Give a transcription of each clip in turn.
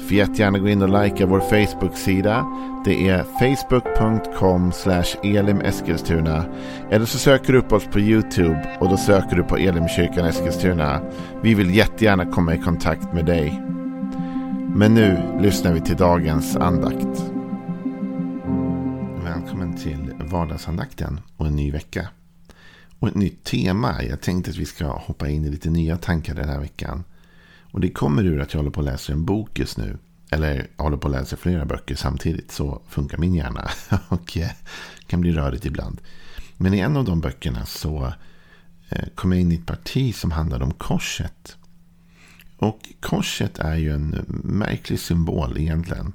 Får jättegärna gå in och likea vår Facebook-sida. Det är facebook.com elimeskilstuna. Eller så söker du upp oss på YouTube och då söker du på Elimkyrkan Eskilstuna. Vi vill jättegärna komma i kontakt med dig. Men nu lyssnar vi till dagens andakt. Välkommen till vardagsandakten och en ny vecka. Och ett nytt tema. Jag tänkte att vi ska hoppa in i lite nya tankar den här veckan. Och det kommer ur att jag håller på att läsa en bok just nu. Eller jag håller på att läsa flera böcker samtidigt. Så funkar min hjärna. Och eh, kan bli rörigt ibland. Men i en av de böckerna så eh, kom jag in i ett parti som handlade om korset. Och korset är ju en märklig symbol egentligen.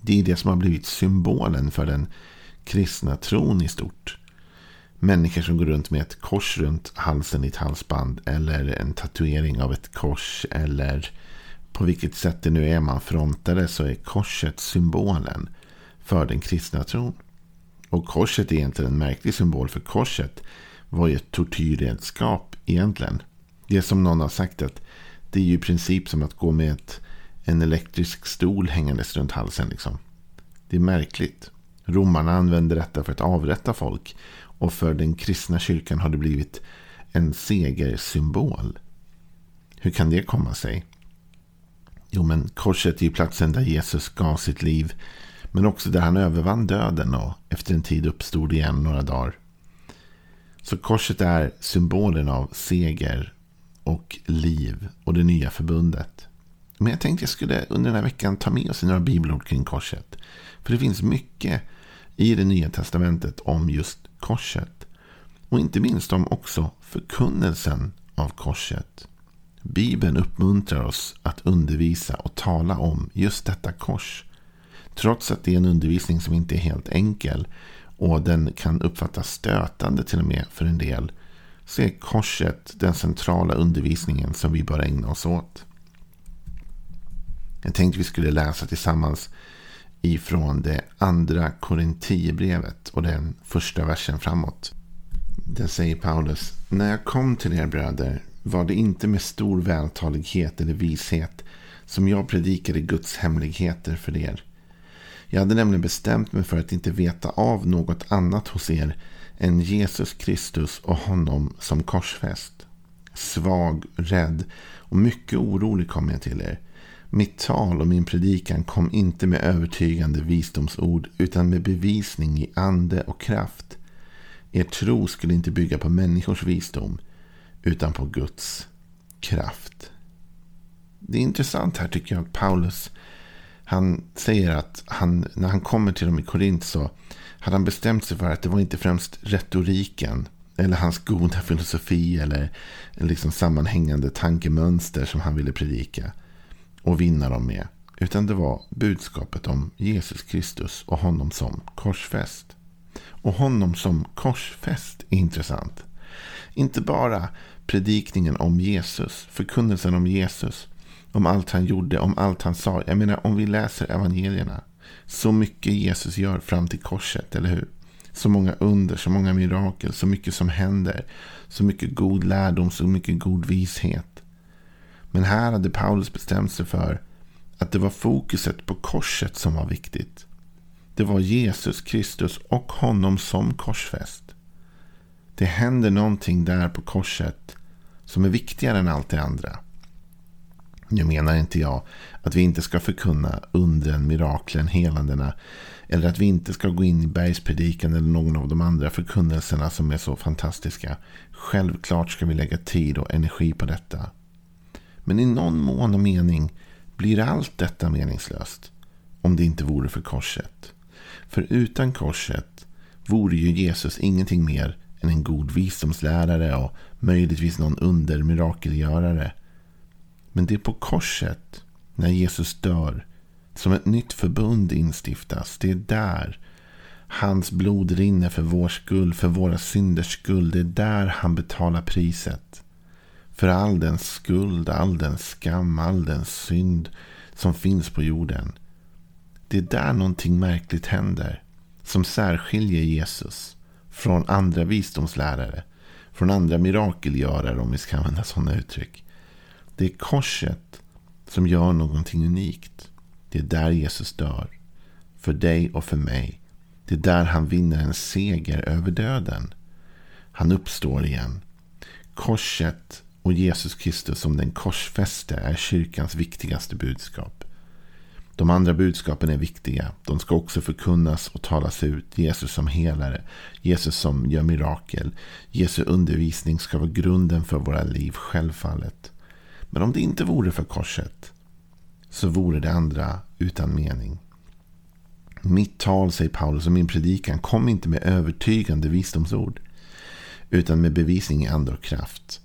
Det är det som har blivit symbolen för den kristna tron i stort människor som går runt med ett kors runt halsen i ett halsband. Eller en tatuering av ett kors. Eller på vilket sätt det nu är man frontade så är korset symbolen för den kristna tron. Och korset är egentligen en märklig symbol för korset var ju ett tortyrredskap egentligen. Det är som någon har sagt att det är ju i princip som att gå med ett, en elektrisk stol hängandes runt halsen. Liksom. Det är märkligt. Romarna använde detta för att avrätta folk. Och för den kristna kyrkan har det blivit en segersymbol. Hur kan det komma sig? Jo, men korset är ju platsen där Jesus gav sitt liv. Men också där han övervann döden och efter en tid uppstod igen några dagar. Så korset är symbolen av seger och liv och det nya förbundet. Men jag tänkte jag skulle under den här veckan ta med oss några bibelord kring korset. För det finns mycket i det nya testamentet om just korset. Och inte minst om också förkunnelsen av korset. Bibeln uppmuntrar oss att undervisa och tala om just detta kors. Trots att det är en undervisning som inte är helt enkel och den kan uppfattas stötande till och med för en del så är korset den centrala undervisningen som vi bör ägna oss åt. Jag tänkte vi skulle läsa tillsammans ifrån det andra Korintierbrevet och den första versen framåt. Där säger Paulus. När jag kom till er bröder var det inte med stor vältalighet eller vishet som jag predikade Guds hemligheter för er. Jag hade nämligen bestämt mig för att inte veta av något annat hos er än Jesus Kristus och honom som korsfäst. Svag, rädd och mycket orolig kom jag till er. Mitt tal och min predikan kom inte med övertygande visdomsord utan med bevisning i ande och kraft. Er tro skulle inte bygga på människors visdom utan på Guds kraft. Det är intressant här tycker jag att Paulus han säger att han, när han kommer till dem i Korint så hade han bestämt sig för att det var inte främst retoriken eller hans goda filosofi eller liksom sammanhängande tankemönster som han ville predika och vinna dem med. Utan det var budskapet om Jesus Kristus och honom som korsfäst. Och honom som korsfäst är intressant. Inte bara predikningen om Jesus, förkunnelsen om Jesus, om allt han gjorde, om allt han sa. Jag menar om vi läser evangelierna. Så mycket Jesus gör fram till korset, eller hur? Så många under, så många mirakel, så mycket som händer. Så mycket god lärdom, så mycket god vishet. Men här hade Paulus bestämt sig för att det var fokuset på korset som var viktigt. Det var Jesus Kristus och honom som korsfäst. Det händer någonting där på korset som är viktigare än allt det andra. Nu menar inte jag att vi inte ska förkunna undren, miraklen, helandena. Eller att vi inte ska gå in i bergspredikan eller någon av de andra förkunnelserna som är så fantastiska. Självklart ska vi lägga tid och energi på detta. Men i någon mån och mening blir allt detta meningslöst. Om det inte vore för korset. För utan korset vore ju Jesus ingenting mer än en god visdomslärare och möjligtvis någon undermirakelgörare. Men det är på korset, när Jesus dör, som ett nytt förbund instiftas. Det är där Hans blod rinner för vår skull, för våra synders skull. Det är där han betalar priset. För all den skuld, all den skam, all den synd som finns på jorden. Det är där någonting märkligt händer. Som särskiljer Jesus från andra visdomslärare. Från andra mirakelgörare om vi ska använda sådana uttryck. Det är korset som gör någonting unikt. Det är där Jesus dör. För dig och för mig. Det är där han vinner en seger över döden. Han uppstår igen. Korset och Jesus Kristus som den korsfäste är kyrkans viktigaste budskap. De andra budskapen är viktiga. De ska också förkunnas och talas ut. Jesus som helare. Jesus som gör mirakel. Jesu undervisning ska vara grunden för våra liv, självfallet. Men om det inte vore för korset så vore det andra utan mening. Mitt tal, säger Paulus, och min predikan kom inte med övertygande visdomsord. Utan med bevisning i ande och kraft.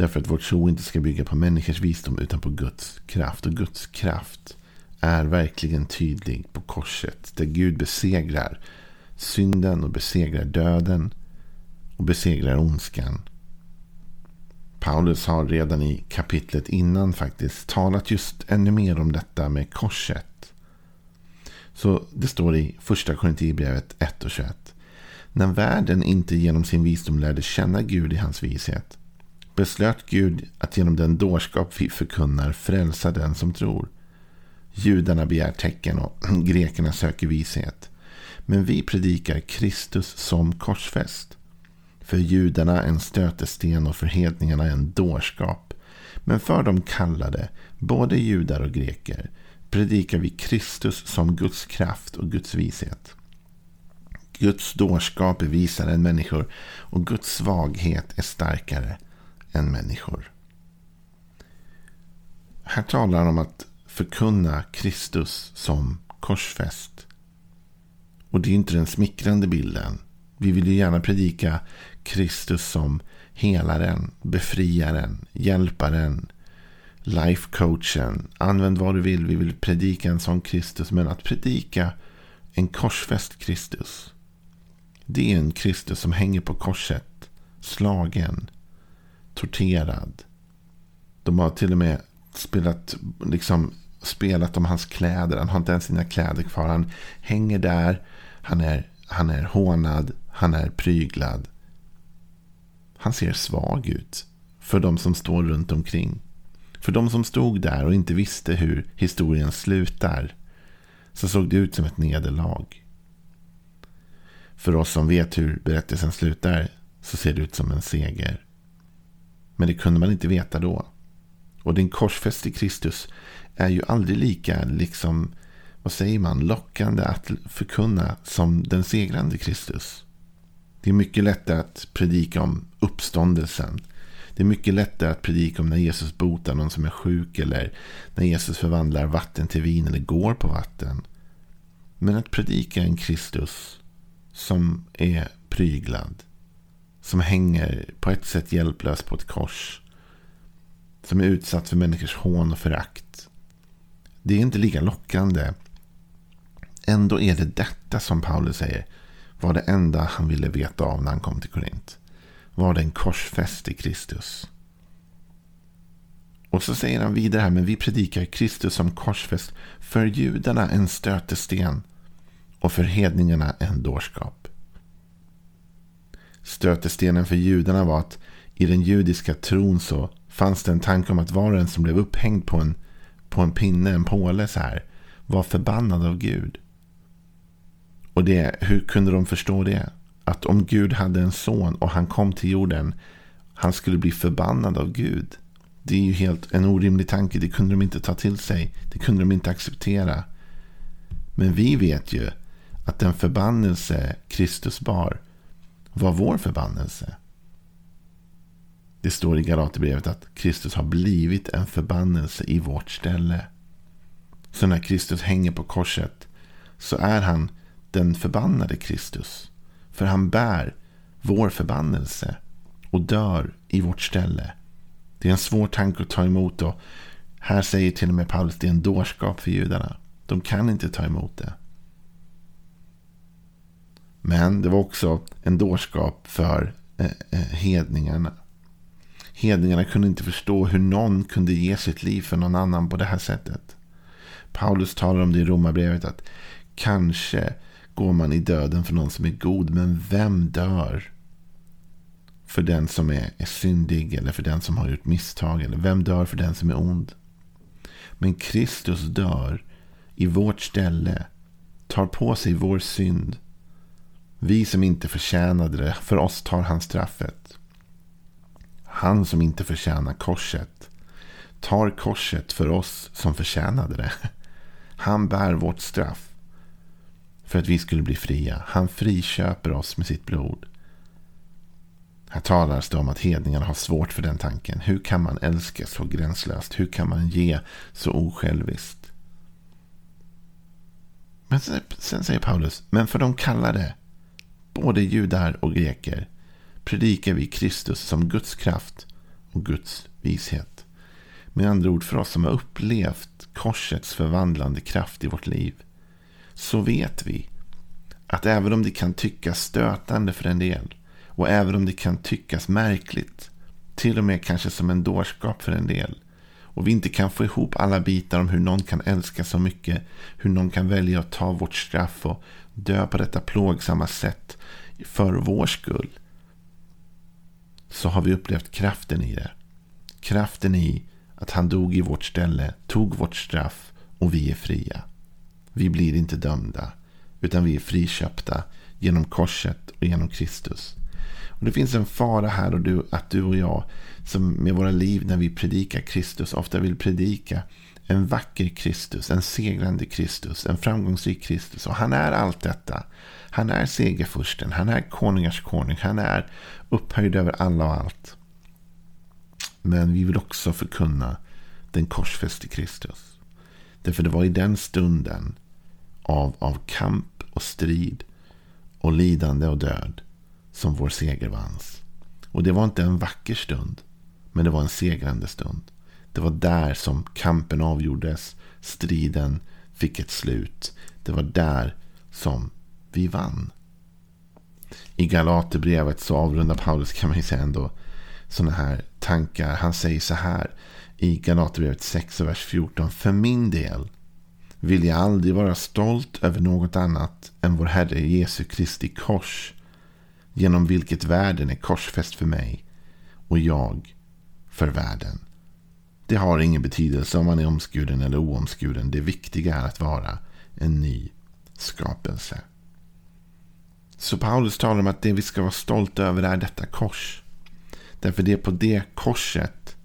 Därför att vår tro inte ska bygga på människors visdom utan på Guds kraft. Och Guds kraft är verkligen tydlig på korset. Där Gud besegrar synden och besegrar döden. Och besegrar ondskan. Paulus har redan i kapitlet innan faktiskt talat just ännu mer om detta med korset. Så det står i första Korinthierbrevet 1 och 21. När världen inte genom sin visdom lärde känna Gud i hans vishet beslöt Gud att genom den dårskap vi förkunnar frälsa den som tror. Judarna begär tecken och grekerna söker vishet. Men vi predikar Kristus som korsfäst. För judarna en stötesten och för hedningarna en dårskap. Men för de kallade, både judar och greker, predikar vi Kristus som Guds kraft och Guds vishet. Guds dårskap är visare än människor och Guds svaghet är starkare än människor. Här talar han om att förkunna Kristus som korsfäst. Och det är inte den smickrande bilden. Vi vill ju gärna predika Kristus som helaren, befriaren, hjälparen, lifecoachen. Använd vad du vill. Vi vill predika en sån Kristus. Men att predika en korsfäst Kristus. Det är en Kristus som hänger på korset. Slagen. Torterad. De har till och med spelat, liksom, spelat om hans kläder. Han har inte ens sina kläder kvar. Han hänger där. Han är, han är hånad. Han är pryglad. Han ser svag ut. För de som står runt omkring. För de som stod där och inte visste hur historien slutar. Så såg det ut som ett nederlag. För oss som vet hur berättelsen slutar så ser det ut som en seger. Men det kunde man inte veta då. Och den korsfäste Kristus är ju aldrig lika, liksom, vad säger man, lockande att förkunna som den segrande Kristus. Det är mycket lättare att predika om uppståndelsen. Det är mycket lättare att predika om när Jesus botar någon som är sjuk eller när Jesus förvandlar vatten till vin eller går på vatten. Men att predika en Kristus som är pryglad. Som hänger på ett sätt hjälplös på ett kors. Som är utsatt för människors hån och förakt. Det är inte lika lockande. Ändå är det detta som Paulus säger var det enda han ville veta av när han kom till Korint. Var det en korsfäst i Kristus. Och så säger han vidare här, men vi predikar Kristus som korsfäst. För judarna en stötesten och för hedningarna en dårskap. Stötestenen för judarna var att i den judiska tron så fanns det en tanke om att var och en som blev upphängd på en, på en pinne, en påle så här, var förbannad av Gud. Och det, hur kunde de förstå det? Att om Gud hade en son och han kom till jorden, han skulle bli förbannad av Gud. Det är ju helt en orimlig tanke. Det kunde de inte ta till sig. Det kunde de inte acceptera. Men vi vet ju att den förbannelse Kristus bar var vår förbannelse. Det står i Galaterbrevet att Kristus har blivit en förbannelse i vårt ställe. Så när Kristus hänger på korset så är han den förbannade Kristus. För han bär vår förbannelse och dör i vårt ställe. Det är en svår tanke att ta emot och här säger till och med Paulus att det är en dårskap för judarna. De kan inte ta emot det. Men det var också en dårskap för eh, eh, hedningarna. Hedningarna kunde inte förstå hur någon kunde ge sitt liv för någon annan på det här sättet. Paulus talar om det i Romarbrevet att kanske går man i döden för någon som är god, men vem dör för den som är, är syndig eller för den som har gjort misstag? Eller vem dör för den som är ond? Men Kristus dör i vårt ställe, tar på sig vår synd. Vi som inte förtjänade det, för oss tar han straffet. Han som inte förtjänar korset tar korset för oss som förtjänade det. Han bär vårt straff för att vi skulle bli fria. Han friköper oss med sitt blod. Här talas det om att hedningarna har svårt för den tanken. Hur kan man älska så gränslöst? Hur kan man ge så osjälviskt? Men sen, sen säger Paulus, men för de kallade, både judar och greker, predikar vi Kristus som Guds kraft och Guds vishet. Med andra ord, för oss som har upplevt korsets förvandlande kraft i vårt liv, så vet vi att även om det kan tyckas stötande för en del, och även om det kan tyckas märkligt, till och med kanske som en dårskap för en del, och vi inte kan få ihop alla bitar om hur någon kan älska så mycket, hur någon kan välja att ta vårt straff och dö på detta plågsamma sätt för vår skull, så har vi upplevt kraften i det. Kraften i att han dog i vårt ställe, tog vårt straff och vi är fria. Vi blir inte dömda, utan vi är friköpta genom korset och genom Kristus. Och Det finns en fara här och du, att du och jag, som med våra liv när vi predikar Kristus, ofta vill predika en vacker Kristus, en segrande Kristus, en framgångsrik Kristus. Och han är allt detta. Han är segerfursten, han är konungars konung, han är upphöjd över alla och allt. Men vi vill också förkunna den korsfäste Kristus. Därför det var i den stunden av, av kamp och strid och lidande och död som vår seger vanns. Och det var inte en vacker stund, men det var en segrande stund. Det var där som kampen avgjordes, striden fick ett slut. Det var där som vi vann. I Galaterbrevet så avrundar Paulus kan man ju säga ändå sådana här tankar. Han säger så här i Galaterbrevet 6 och vers 14. För min del vill jag aldrig vara stolt över något annat än vår Herre Jesu Kristi kors. Genom vilket världen är korsfäst för mig och jag för världen. Det har ingen betydelse om man är omskuren eller oomskuren. Det viktiga är att vara en ny skapelse. Så Paulus talar om att det vi ska vara stolta över är detta kors. Därför det är på det korset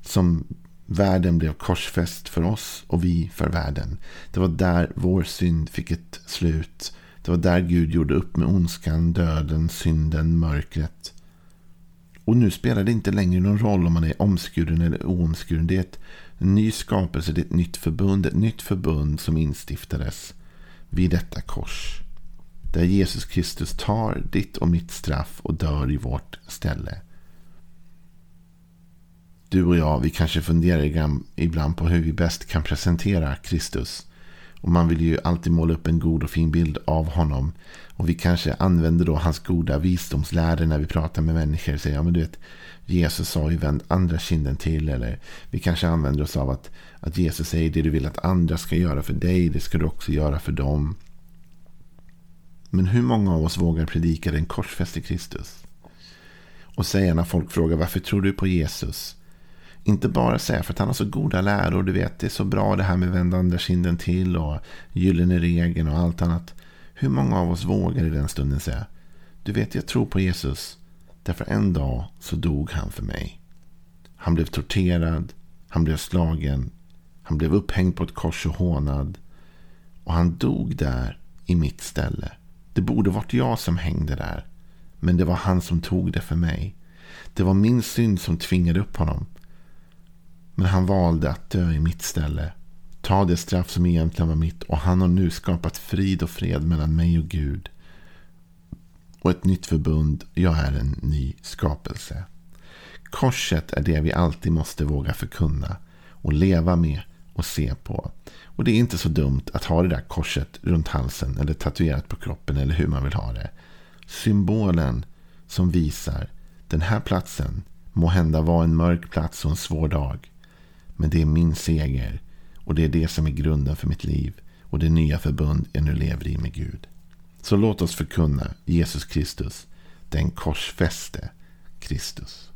som världen blev korsfäst för oss och vi för världen. Det var där vår synd fick ett slut. Det var där Gud gjorde upp med ondskan, döden, synden, mörkret. Och nu spelar det inte längre någon roll om man är omskuren eller oomskuren. Det är ett, en ny skapelse, det är ett nytt förbund. Ett nytt förbund som instiftades vid detta kors. Där Jesus Kristus tar ditt och mitt straff och dör i vårt ställe. Du och jag, vi kanske funderar ibland på hur vi bäst kan presentera Kristus. Och man vill ju alltid måla upp en god och fin bild av honom. Och vi kanske använder då hans goda visdomsläror när vi pratar med människor. Säger, ja, men du vet, Jesus sa ju vänd andra kinden till. Eller vi kanske använder oss av att, att Jesus säger det du vill att andra ska göra för dig. Det ska du också göra för dem. Men hur många av oss vågar predika den korsfäste Kristus? Och säga när folk frågar varför tror du på Jesus? Inte bara säga för att han har så goda läror. Du vet, det är så bra det här med vända andra kinden till och gyllene regeln och allt annat. Hur många av oss vågar i den stunden säga Du vet, jag tror på Jesus. Därför en dag så dog han för mig. Han blev torterad. Han blev slagen. Han blev upphängd på ett kors och hånad. Och han dog där i mitt ställe. Det borde varit jag som hängde där. Men det var han som tog det för mig. Det var min synd som tvingade upp honom. Men han valde att dö i mitt ställe. Ta det straff som egentligen var mitt. Och han har nu skapat frid och fred mellan mig och Gud. Och ett nytt förbund. Jag är en ny skapelse. Korset är det vi alltid måste våga förkunna. Och leva med och se på. Och det är inte så dumt att ha det där korset runt halsen eller tatuerat på kroppen eller hur man vill ha det. Symbolen som visar den här platsen må hända var en mörk plats och en svår dag. Men det är min seger och det är det som är grunden för mitt liv och det nya förbund jag nu lever i med Gud. Så låt oss förkunna Jesus Kristus, den korsfäste Kristus.